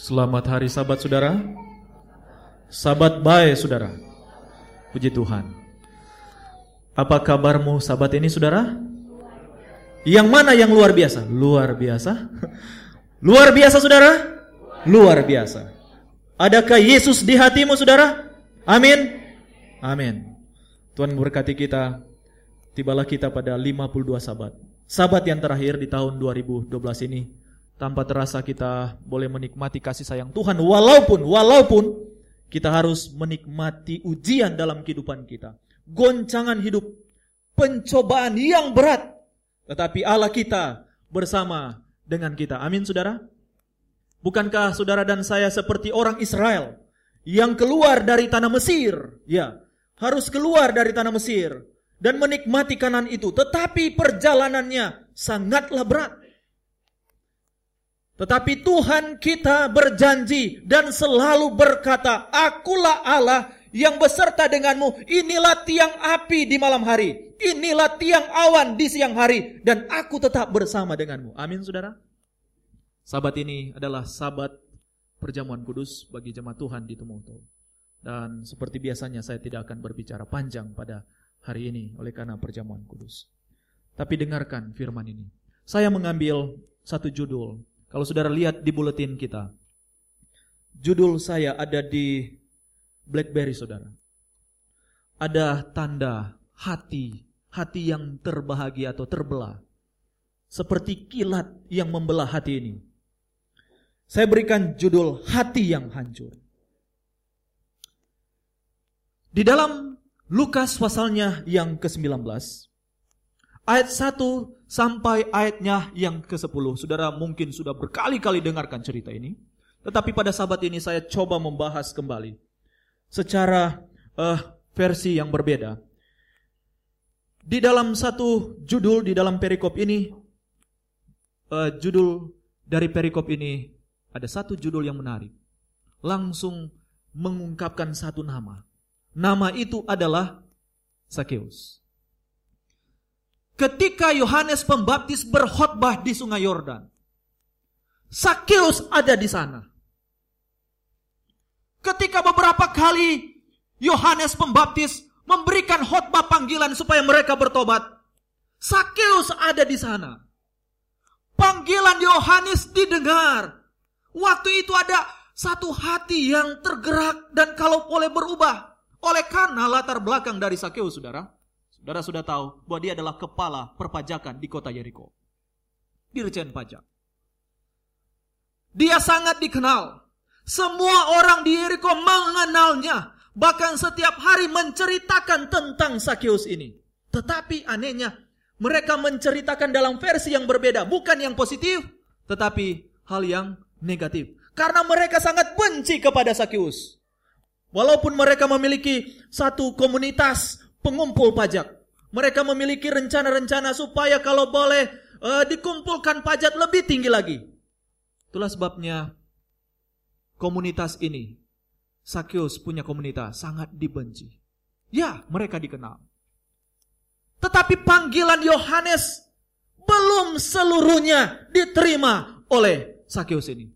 Selamat hari sabat saudara. Sabat baik saudara. Puji Tuhan. Apa kabarmu sabat ini saudara? Yang mana yang luar biasa? Luar biasa. Luar biasa saudara? Luar biasa. Adakah Yesus di hatimu saudara? Amin. Amin. Tuhan berkati kita. Tibalah kita pada 52 sabat. Sabat yang terakhir di tahun 2012 ini tanpa terasa kita boleh menikmati kasih sayang Tuhan walaupun walaupun kita harus menikmati ujian dalam kehidupan kita. Goncangan hidup, pencobaan yang berat. Tetapi Allah kita bersama dengan kita. Amin Saudara. Bukankah saudara dan saya seperti orang Israel yang keluar dari tanah Mesir? Ya, harus keluar dari tanah Mesir dan menikmati kanan itu. Tetapi perjalanannya sangatlah berat. Tetapi Tuhan kita berjanji dan selalu berkata, Akulah Allah yang beserta denganmu. Inilah tiang api di malam hari. Inilah tiang awan di siang hari. Dan aku tetap bersama denganmu. Amin saudara. Sabat ini adalah sabat perjamuan kudus bagi jemaat Tuhan di Tumoto. Dan seperti biasanya saya tidak akan berbicara panjang pada hari ini oleh karena perjamuan kudus. Tapi dengarkan firman ini. Saya mengambil satu judul kalau saudara lihat di buletin kita, judul saya ada di BlackBerry saudara. Ada tanda hati, hati yang terbahagia atau terbelah. Seperti kilat yang membelah hati ini. Saya berikan judul hati yang hancur. Di dalam Lukas pasalnya yang ke-19, ayat 1 sampai ayatnya yang ke-10. Saudara mungkin sudah berkali-kali dengarkan cerita ini. Tetapi pada sahabat ini saya coba membahas kembali. Secara uh, versi yang berbeda. Di dalam satu judul, di dalam perikop ini, uh, judul dari perikop ini, ada satu judul yang menarik. Langsung mengungkapkan satu nama. Nama itu adalah Sakeus ketika Yohanes Pembaptis berkhotbah di Sungai Yordan. Sakeus ada di sana. Ketika beberapa kali Yohanes Pembaptis memberikan khotbah panggilan supaya mereka bertobat, Sakeus ada di sana. Panggilan Yohanes didengar. Waktu itu ada satu hati yang tergerak dan kalau boleh berubah oleh karena latar belakang dari Sakeus, saudara. Saudara sudah tahu bahwa dia adalah kepala perpajakan di kota Yeriko. Dirjen pajak. Dia sangat dikenal. Semua orang di Yeriko mengenalnya. Bahkan setiap hari menceritakan tentang Sakeus ini. Tetapi anehnya, mereka menceritakan dalam versi yang berbeda. Bukan yang positif, tetapi hal yang negatif. Karena mereka sangat benci kepada Sakeus. Walaupun mereka memiliki satu komunitas pengumpul pajak. Mereka memiliki rencana-rencana supaya kalau boleh uh, dikumpulkan pajak lebih tinggi lagi. Itulah sebabnya komunitas ini, Sakyus punya komunitas sangat dibenci. Ya, mereka dikenal. Tetapi panggilan Yohanes belum seluruhnya diterima oleh Sakyus ini.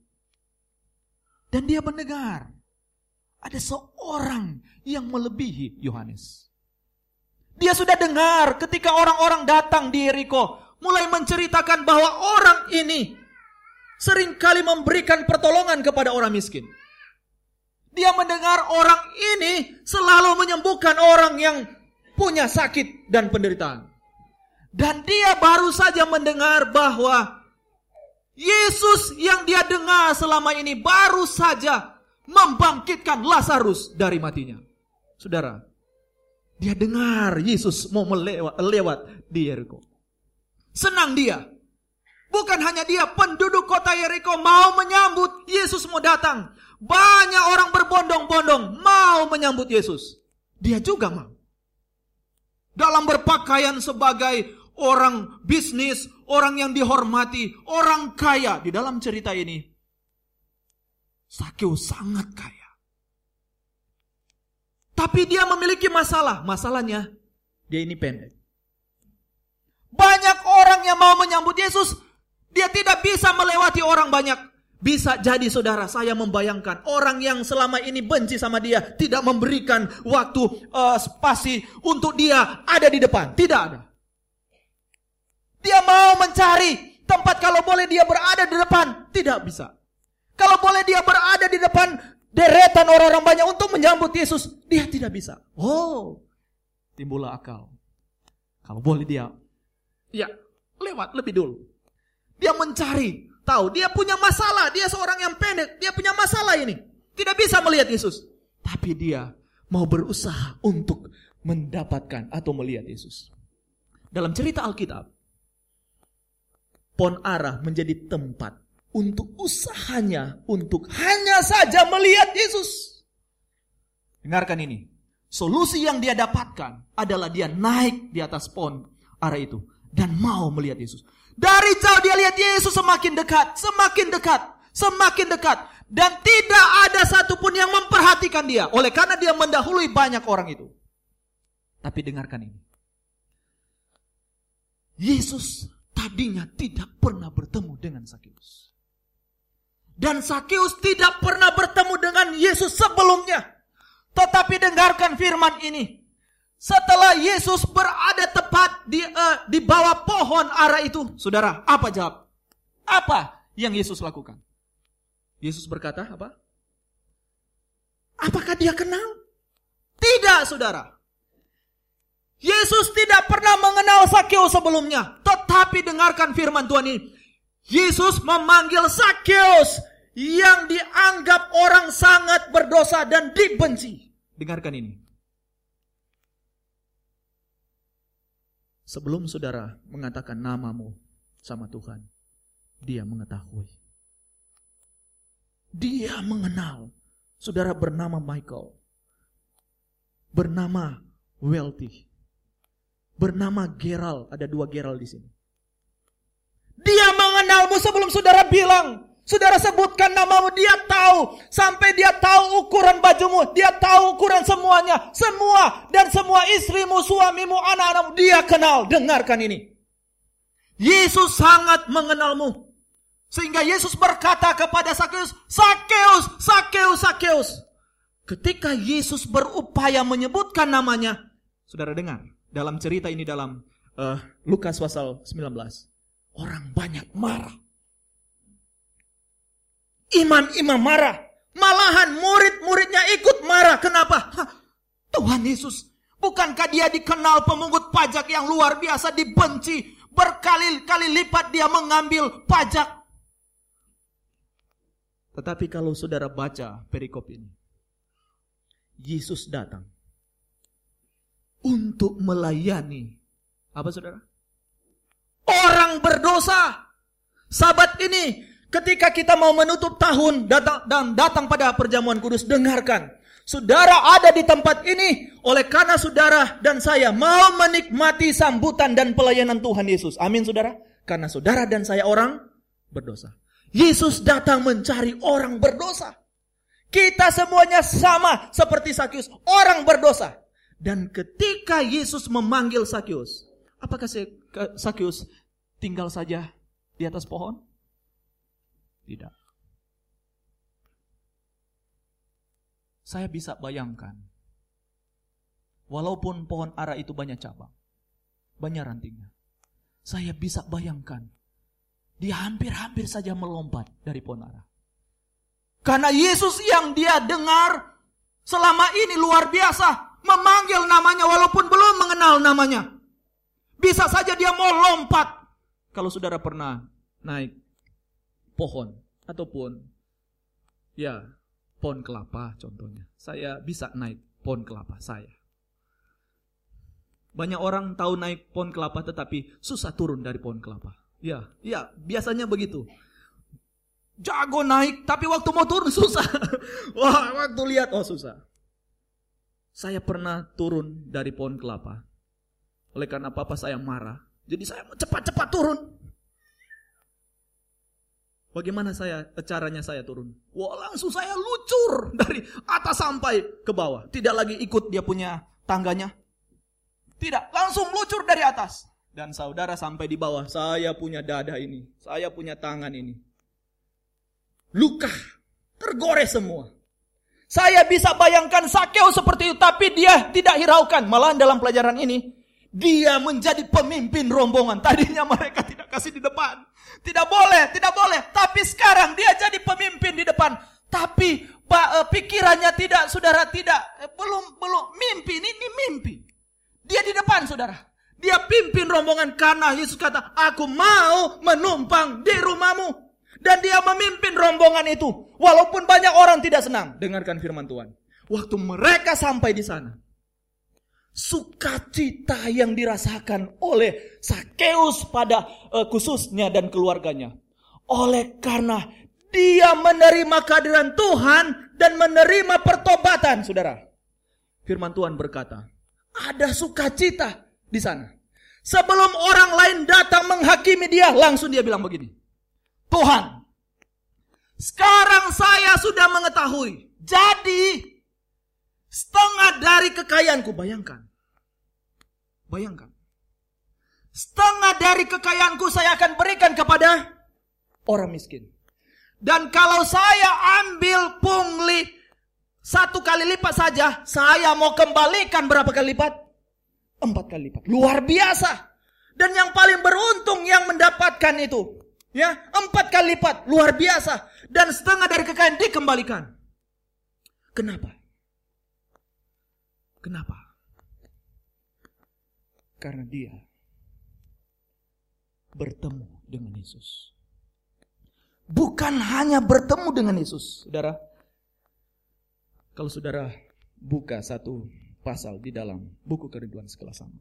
Dan dia mendengar ada seorang yang melebihi Yohanes. Dia sudah dengar ketika orang-orang datang di Yeriko. Mulai menceritakan bahwa orang ini sering kali memberikan pertolongan kepada orang miskin. Dia mendengar orang ini selalu menyembuhkan orang yang punya sakit dan penderitaan. Dan dia baru saja mendengar bahwa Yesus yang dia dengar selama ini baru saja membangkitkan Lazarus dari matinya. Saudara, dia dengar Yesus mau melewat lewat di Yeriko. Senang dia. Bukan hanya dia, penduduk kota Yeriko mau menyambut Yesus mau datang. Banyak orang berbondong-bondong mau menyambut Yesus. Dia juga mau. Dalam berpakaian sebagai orang bisnis, orang yang dihormati, orang kaya. Di dalam cerita ini, Sakio sangat kaya. Tapi dia memiliki masalah. Masalahnya, dia ini pendek. Banyak orang yang mau menyambut Yesus, dia tidak bisa melewati orang banyak. Bisa jadi saudara saya membayangkan orang yang selama ini benci sama dia tidak memberikan waktu uh, spasi untuk dia ada di depan. Tidak ada. Dia mau mencari tempat kalau boleh dia berada di depan. Tidak bisa. Kalau boleh dia berada di depan deretan orang-orang banyak untuk menyambut Yesus. Dia tidak bisa. Oh, timbullah akal. Kalau boleh dia, ya lewat lebih dulu. Dia mencari tahu dia punya masalah, dia seorang yang pendek, dia punya masalah ini. Tidak bisa melihat Yesus. Tapi dia mau berusaha untuk mendapatkan atau melihat Yesus. Dalam cerita Alkitab, Pon Arah menjadi tempat untuk usahanya untuk hanya saja melihat Yesus. Dengarkan ini. Solusi yang dia dapatkan adalah dia naik di atas pon arah itu dan mau melihat Yesus. Dari jauh dia lihat Yesus semakin dekat, semakin dekat, semakin dekat. Dan tidak ada satupun yang memperhatikan dia. Oleh karena dia mendahului banyak orang itu. Tapi dengarkan ini. Yesus tadinya tidak pernah bertemu dengan Sakeus. Dan Sakeus tidak pernah bertemu dengan Yesus sebelumnya. Tetapi dengarkan firman ini. Setelah Yesus berada tepat di uh, di bawah pohon ara itu, saudara, apa jawab? Apa yang Yesus lakukan? Yesus berkata apa? Apakah dia kenal? Tidak, saudara. Yesus tidak pernah mengenal Sakeo sebelumnya. Tetapi dengarkan firman Tuhan ini. Yesus memanggil Sakeus yang dianggap orang sangat berdosa dan dibenci. Dengarkan ini. Sebelum saudara mengatakan namamu sama Tuhan, dia mengetahui. Dia mengenal. Saudara bernama Michael. Bernama Welty. Bernama Gerald. Ada dua Gerald di sini. Mengenalmu sebelum saudara bilang, Saudara sebutkan namamu, dia tahu. Sampai dia tahu ukuran bajumu. Dia tahu ukuran semuanya. Semua. Dan semua istrimu, suamimu, anak-anakmu. Dia kenal. Dengarkan ini. Yesus sangat mengenalmu. Sehingga Yesus berkata kepada Sakeus, Sakeus, Sakeus, Sakeus. Ketika Yesus berupaya menyebutkan namanya. Saudara dengar. Dalam cerita ini dalam uh, Lukas pasal 19. Orang banyak marah. Imam-imam marah. Malahan murid-muridnya ikut marah. Kenapa? Hah, Tuhan Yesus. Bukankah dia dikenal pemungut pajak yang luar biasa dibenci. Berkali-kali lipat dia mengambil pajak. Tetapi kalau saudara baca perikop ini. Yesus datang. Untuk melayani. Apa saudara? Orang berdosa. Sahabat ini Ketika kita mau menutup tahun datang, dan datang pada perjamuan kudus, dengarkan. Saudara ada di tempat ini oleh karena saudara dan saya mau menikmati sambutan dan pelayanan Tuhan Yesus. Amin saudara. Karena saudara dan saya orang berdosa. Yesus datang mencari orang berdosa. Kita semuanya sama seperti Sakyus, orang berdosa. Dan ketika Yesus memanggil Sakyus, apakah Sakyus tinggal saja di atas pohon? Tidak. Saya bisa bayangkan. Walaupun pohon ara itu banyak cabang. Banyak rantingnya. Saya bisa bayangkan. Dia hampir-hampir saja melompat dari pohon ara. Karena Yesus yang dia dengar selama ini luar biasa. Memanggil namanya walaupun belum mengenal namanya. Bisa saja dia mau lompat. Kalau saudara pernah naik pohon ataupun ya pohon kelapa contohnya. Saya bisa naik pohon kelapa saya. Banyak orang tahu naik pohon kelapa tetapi susah turun dari pohon kelapa. Ya, ya, biasanya begitu. Jago naik tapi waktu mau turun susah. Wah, waktu lihat oh susah. Saya pernah turun dari pohon kelapa. Oleh karena papa saya marah. Jadi saya cepat-cepat turun. Bagaimana saya caranya saya turun? Wah, langsung saya lucur dari atas sampai ke bawah. Tidak lagi ikut dia punya tangganya. Tidak, langsung lucur dari atas. Dan saudara sampai di bawah, saya punya dada ini, saya punya tangan ini. luka, tergores semua. Saya bisa bayangkan Sakeo seperti itu, tapi dia tidak hiraukan. Malahan dalam pelajaran ini, dia menjadi pemimpin rombongan. Tadinya mereka tidak kasih di depan. Tidak boleh, tidak boleh. Tapi sekarang dia jadi pemimpin di depan. Tapi uh, pikirannya tidak, saudara tidak. Eh, belum, belum. Mimpi, ini, ini mimpi. Dia di depan, saudara. Dia pimpin rombongan karena Yesus kata, aku mau menumpang di rumahmu. Dan dia memimpin rombongan itu. Walaupun banyak orang tidak senang. Dengarkan firman Tuhan. Waktu mereka sampai di sana. Sukacita yang dirasakan oleh Sakeus pada uh, khususnya dan keluarganya. Oleh karena dia menerima kehadiran Tuhan dan menerima pertobatan, saudara. Firman Tuhan berkata, ada sukacita di sana. Sebelum orang lain datang menghakimi dia, langsung dia bilang begini. Tuhan, sekarang saya sudah mengetahui. Jadi, setengah dari kekayaanku, bayangkan. Bayangkan. Setengah dari kekayaanku saya akan berikan kepada orang miskin. Dan kalau saya ambil pungli satu kali lipat saja, saya mau kembalikan berapa kali lipat? Empat kali lipat. Luar biasa. Dan yang paling beruntung yang mendapatkan itu. Ya, empat kali lipat, luar biasa. Dan setengah dari kekayaan dikembalikan. Kenapa? Kenapa? Karena dia bertemu dengan Yesus. Bukan hanya bertemu dengan Yesus, saudara. Kalau saudara buka satu pasal di dalam buku kerinduan sekelas sama.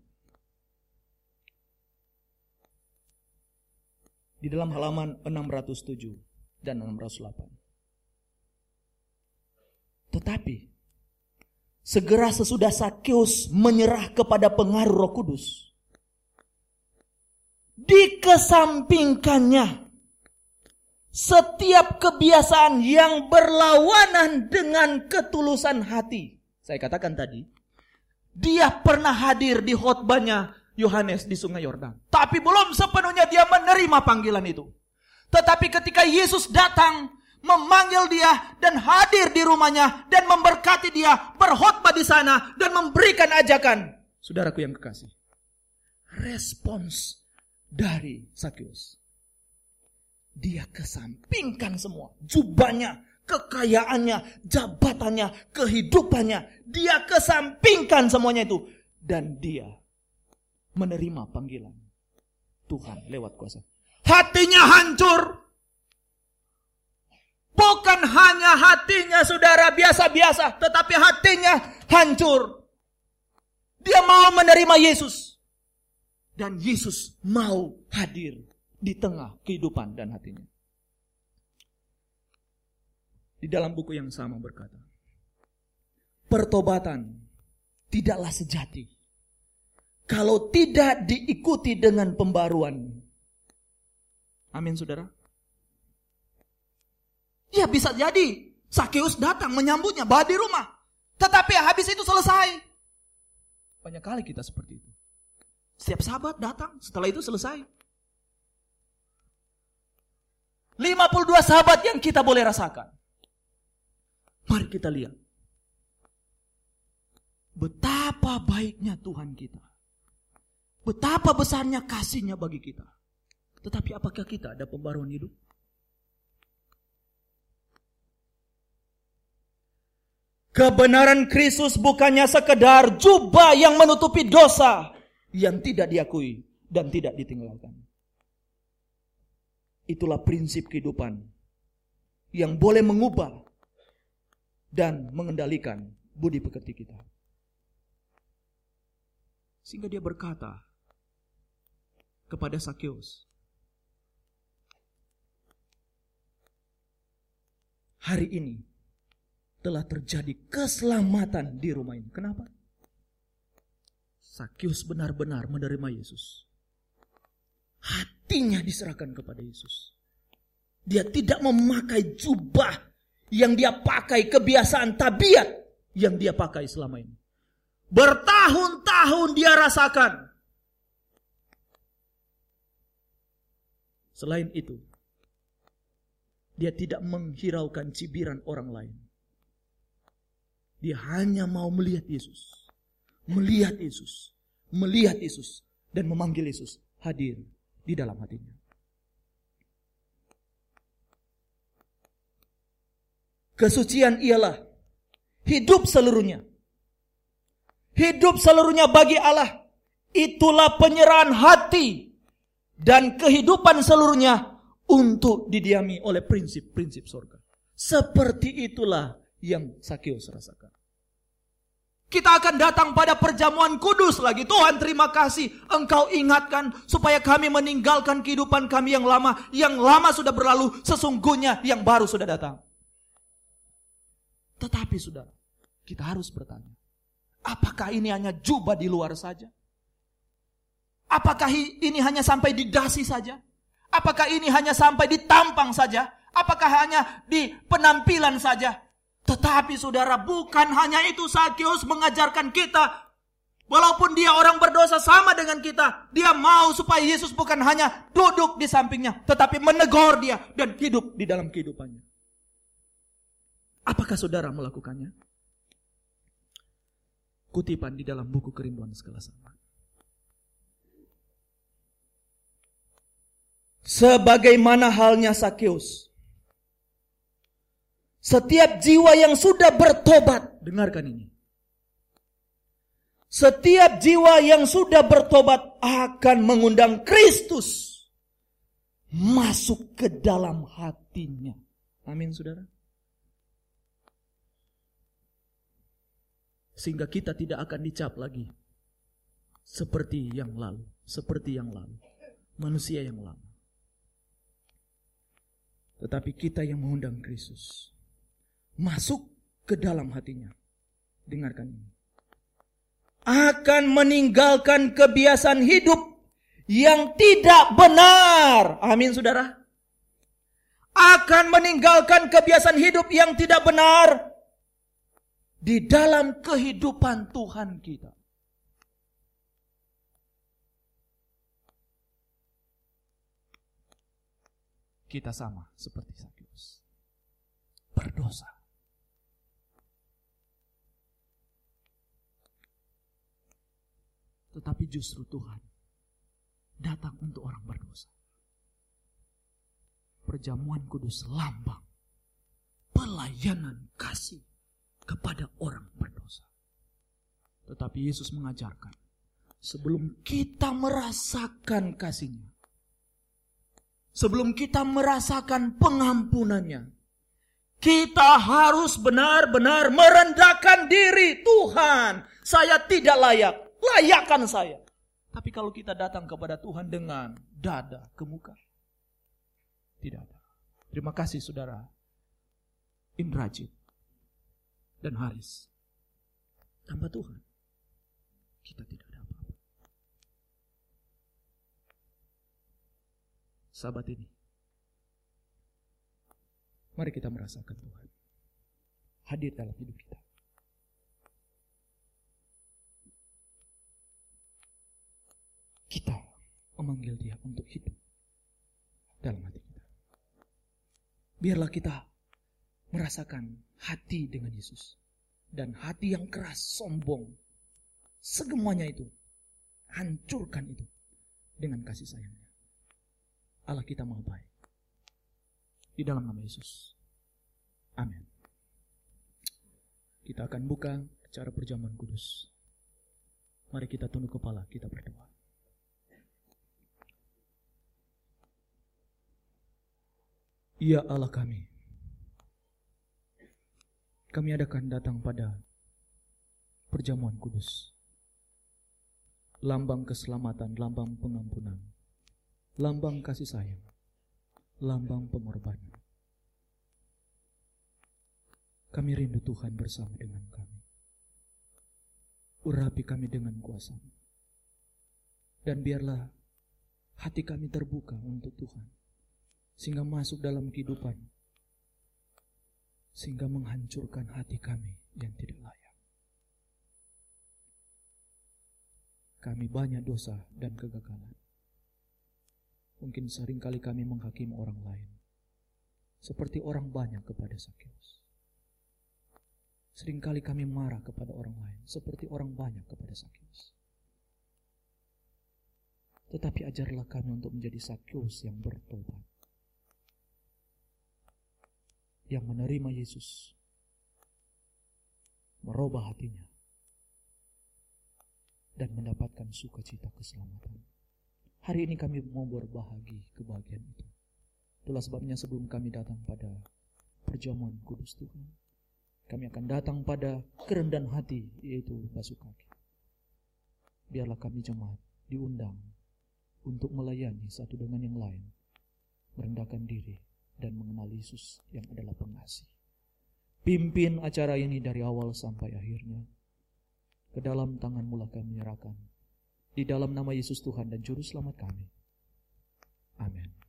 di dalam halaman 607 dan 608. Tetapi segera sesudah Sakeus menyerah kepada pengaruh Roh Kudus, dikesampingkannya setiap kebiasaan yang berlawanan dengan ketulusan hati. Saya katakan tadi, dia pernah hadir di khotbahnya Yohanes di sungai Yordan. Tapi belum sepenuhnya dia menerima panggilan itu. Tetapi ketika Yesus datang, memanggil dia dan hadir di rumahnya dan memberkati dia, berkhotbah di sana dan memberikan ajakan. Saudaraku yang kekasih. Respons dari Sakyus. Dia kesampingkan semua. Jubahnya, kekayaannya, jabatannya, kehidupannya. Dia kesampingkan semuanya itu. Dan dia menerima panggilan Tuhan lewat kuasa. Hatinya hancur. Bukan hanya hatinya saudara biasa-biasa, tetapi hatinya hancur. Dia mau menerima Yesus. Dan Yesus mau hadir di tengah kehidupan dan hatinya. Di dalam buku yang sama berkata, pertobatan tidaklah sejati kalau tidak diikuti dengan pembaruan. Amin saudara. Ya bisa jadi Sakeus datang menyambutnya, bawa di rumah. Tetapi habis itu selesai. Banyak kali kita seperti itu. Setiap sahabat datang, setelah itu selesai. 52 sahabat yang kita boleh rasakan. Mari kita lihat. Betapa baiknya Tuhan kita. Betapa besarnya kasihnya bagi kita. Tetapi apakah kita ada pembaruan hidup? Kebenaran Kristus bukannya sekedar jubah yang menutupi dosa yang tidak diakui dan tidak ditinggalkan. Itulah prinsip kehidupan yang boleh mengubah dan mengendalikan budi pekerti kita. Sehingga dia berkata, kepada Sakeus. Hari ini telah terjadi keselamatan di rumah ini. Kenapa? Sakeus benar-benar menerima Yesus. Hatinya diserahkan kepada Yesus. Dia tidak memakai jubah yang dia pakai, kebiasaan tabiat yang dia pakai selama ini. Bertahun-tahun dia rasakan Selain itu, Dia tidak menghiraukan cibiran orang lain. Dia hanya mau melihat Yesus. Melihat Yesus. Melihat Yesus. Dan memanggil Yesus hadir di dalam hatinya. Kesucian ialah hidup seluruhnya. Hidup seluruhnya bagi Allah. Itulah penyerahan hati dan kehidupan seluruhnya untuk didiami oleh prinsip-prinsip surga. Seperti itulah yang Sakius rasakan. Kita akan datang pada perjamuan kudus lagi. Tuhan terima kasih engkau ingatkan supaya kami meninggalkan kehidupan kami yang lama. Yang lama sudah berlalu sesungguhnya yang baru sudah datang. Tetapi saudara kita harus bertanya. Apakah ini hanya jubah di luar saja? Apakah ini hanya sampai di dasi saja? Apakah ini hanya sampai di tampang saja? Apakah hanya di penampilan saja? Tetapi saudara bukan hanya itu Sakyus mengajarkan kita. Walaupun dia orang berdosa sama dengan kita. Dia mau supaya Yesus bukan hanya duduk di sampingnya. Tetapi menegur dia dan hidup di dalam kehidupannya. Apakah saudara melakukannya? Kutipan di dalam buku kerinduan segala sama. Sebagaimana halnya Sakyus setiap jiwa yang sudah bertobat, dengarkan ini. Setiap jiwa yang sudah bertobat akan mengundang Kristus masuk ke dalam hatinya. Amin, saudara. Sehingga kita tidak akan dicap lagi seperti yang lalu, seperti yang lalu, manusia yang lama. Tetapi kita yang mengundang Kristus masuk ke dalam hatinya. Dengarkan ini. Akan meninggalkan kebiasaan hidup yang tidak benar. Amin saudara. Akan meninggalkan kebiasaan hidup yang tidak benar di dalam kehidupan Tuhan kita. Kita sama seperti Sakyus. Berdosa. Tetapi justru Tuhan datang untuk orang berdosa. Perjamuan kudus lambang pelayanan kasih kepada orang berdosa. Tetapi Yesus mengajarkan, sebelum kita merasakan kasihnya, sebelum kita merasakan pengampunannya, kita harus benar-benar merendahkan diri. Tuhan, saya tidak layak layakkan saya. Tapi kalau kita datang kepada Tuhan dengan dada ke muka, tidak ada. Terima kasih saudara Indrajit dan Haris. Tanpa Tuhan, kita tidak ada apa-apa. Sahabat ini, mari kita merasakan Tuhan hadir dalam hidup kita. kita memanggil dia untuk hidup dalam hati kita. Biarlah kita merasakan hati dengan Yesus. Dan hati yang keras, sombong. Semuanya itu. Hancurkan itu. Dengan kasih sayangnya. Allah kita mau baik. Di dalam nama Yesus. Amin. Kita akan buka acara perjamuan kudus. Mari kita tunduk kepala, kita berdoa. Ya Allah kami. Kami adakan datang pada perjamuan kudus. Lambang keselamatan, lambang pengampunan, lambang kasih sayang, lambang pengorbanan. Kami rindu Tuhan bersama dengan kami. Urapi kami dengan kuasa. Dan biarlah hati kami terbuka untuk Tuhan sehingga masuk dalam kehidupan sehingga menghancurkan hati kami yang tidak layak. Kami banyak dosa dan kegagalan. Mungkin sering kali kami menghakimi orang lain. seperti orang banyak kepada Sakeus. Seringkali kami marah kepada orang lain seperti orang banyak kepada Sakeus. Tetapi ajarlah kami untuk menjadi Sakeus yang bertobat. Yang menerima Yesus. Merubah hatinya. Dan mendapatkan sukacita keselamatan. Hari ini kami mau berbahagi kebahagiaan itu. Itulah sebabnya sebelum kami datang pada perjamuan kudus Tuhan. Kami akan datang pada kerendahan hati, yaitu basuh kaki. Biarlah kami jemaat diundang untuk melayani satu dengan yang lain, merendahkan diri, dan mengenal Yesus yang adalah pengasih. Pimpin acara ini dari awal sampai akhirnya. Ke dalam tangan mula kami menyerahkan. Di dalam nama Yesus Tuhan dan Juru Selamat kami. Amin.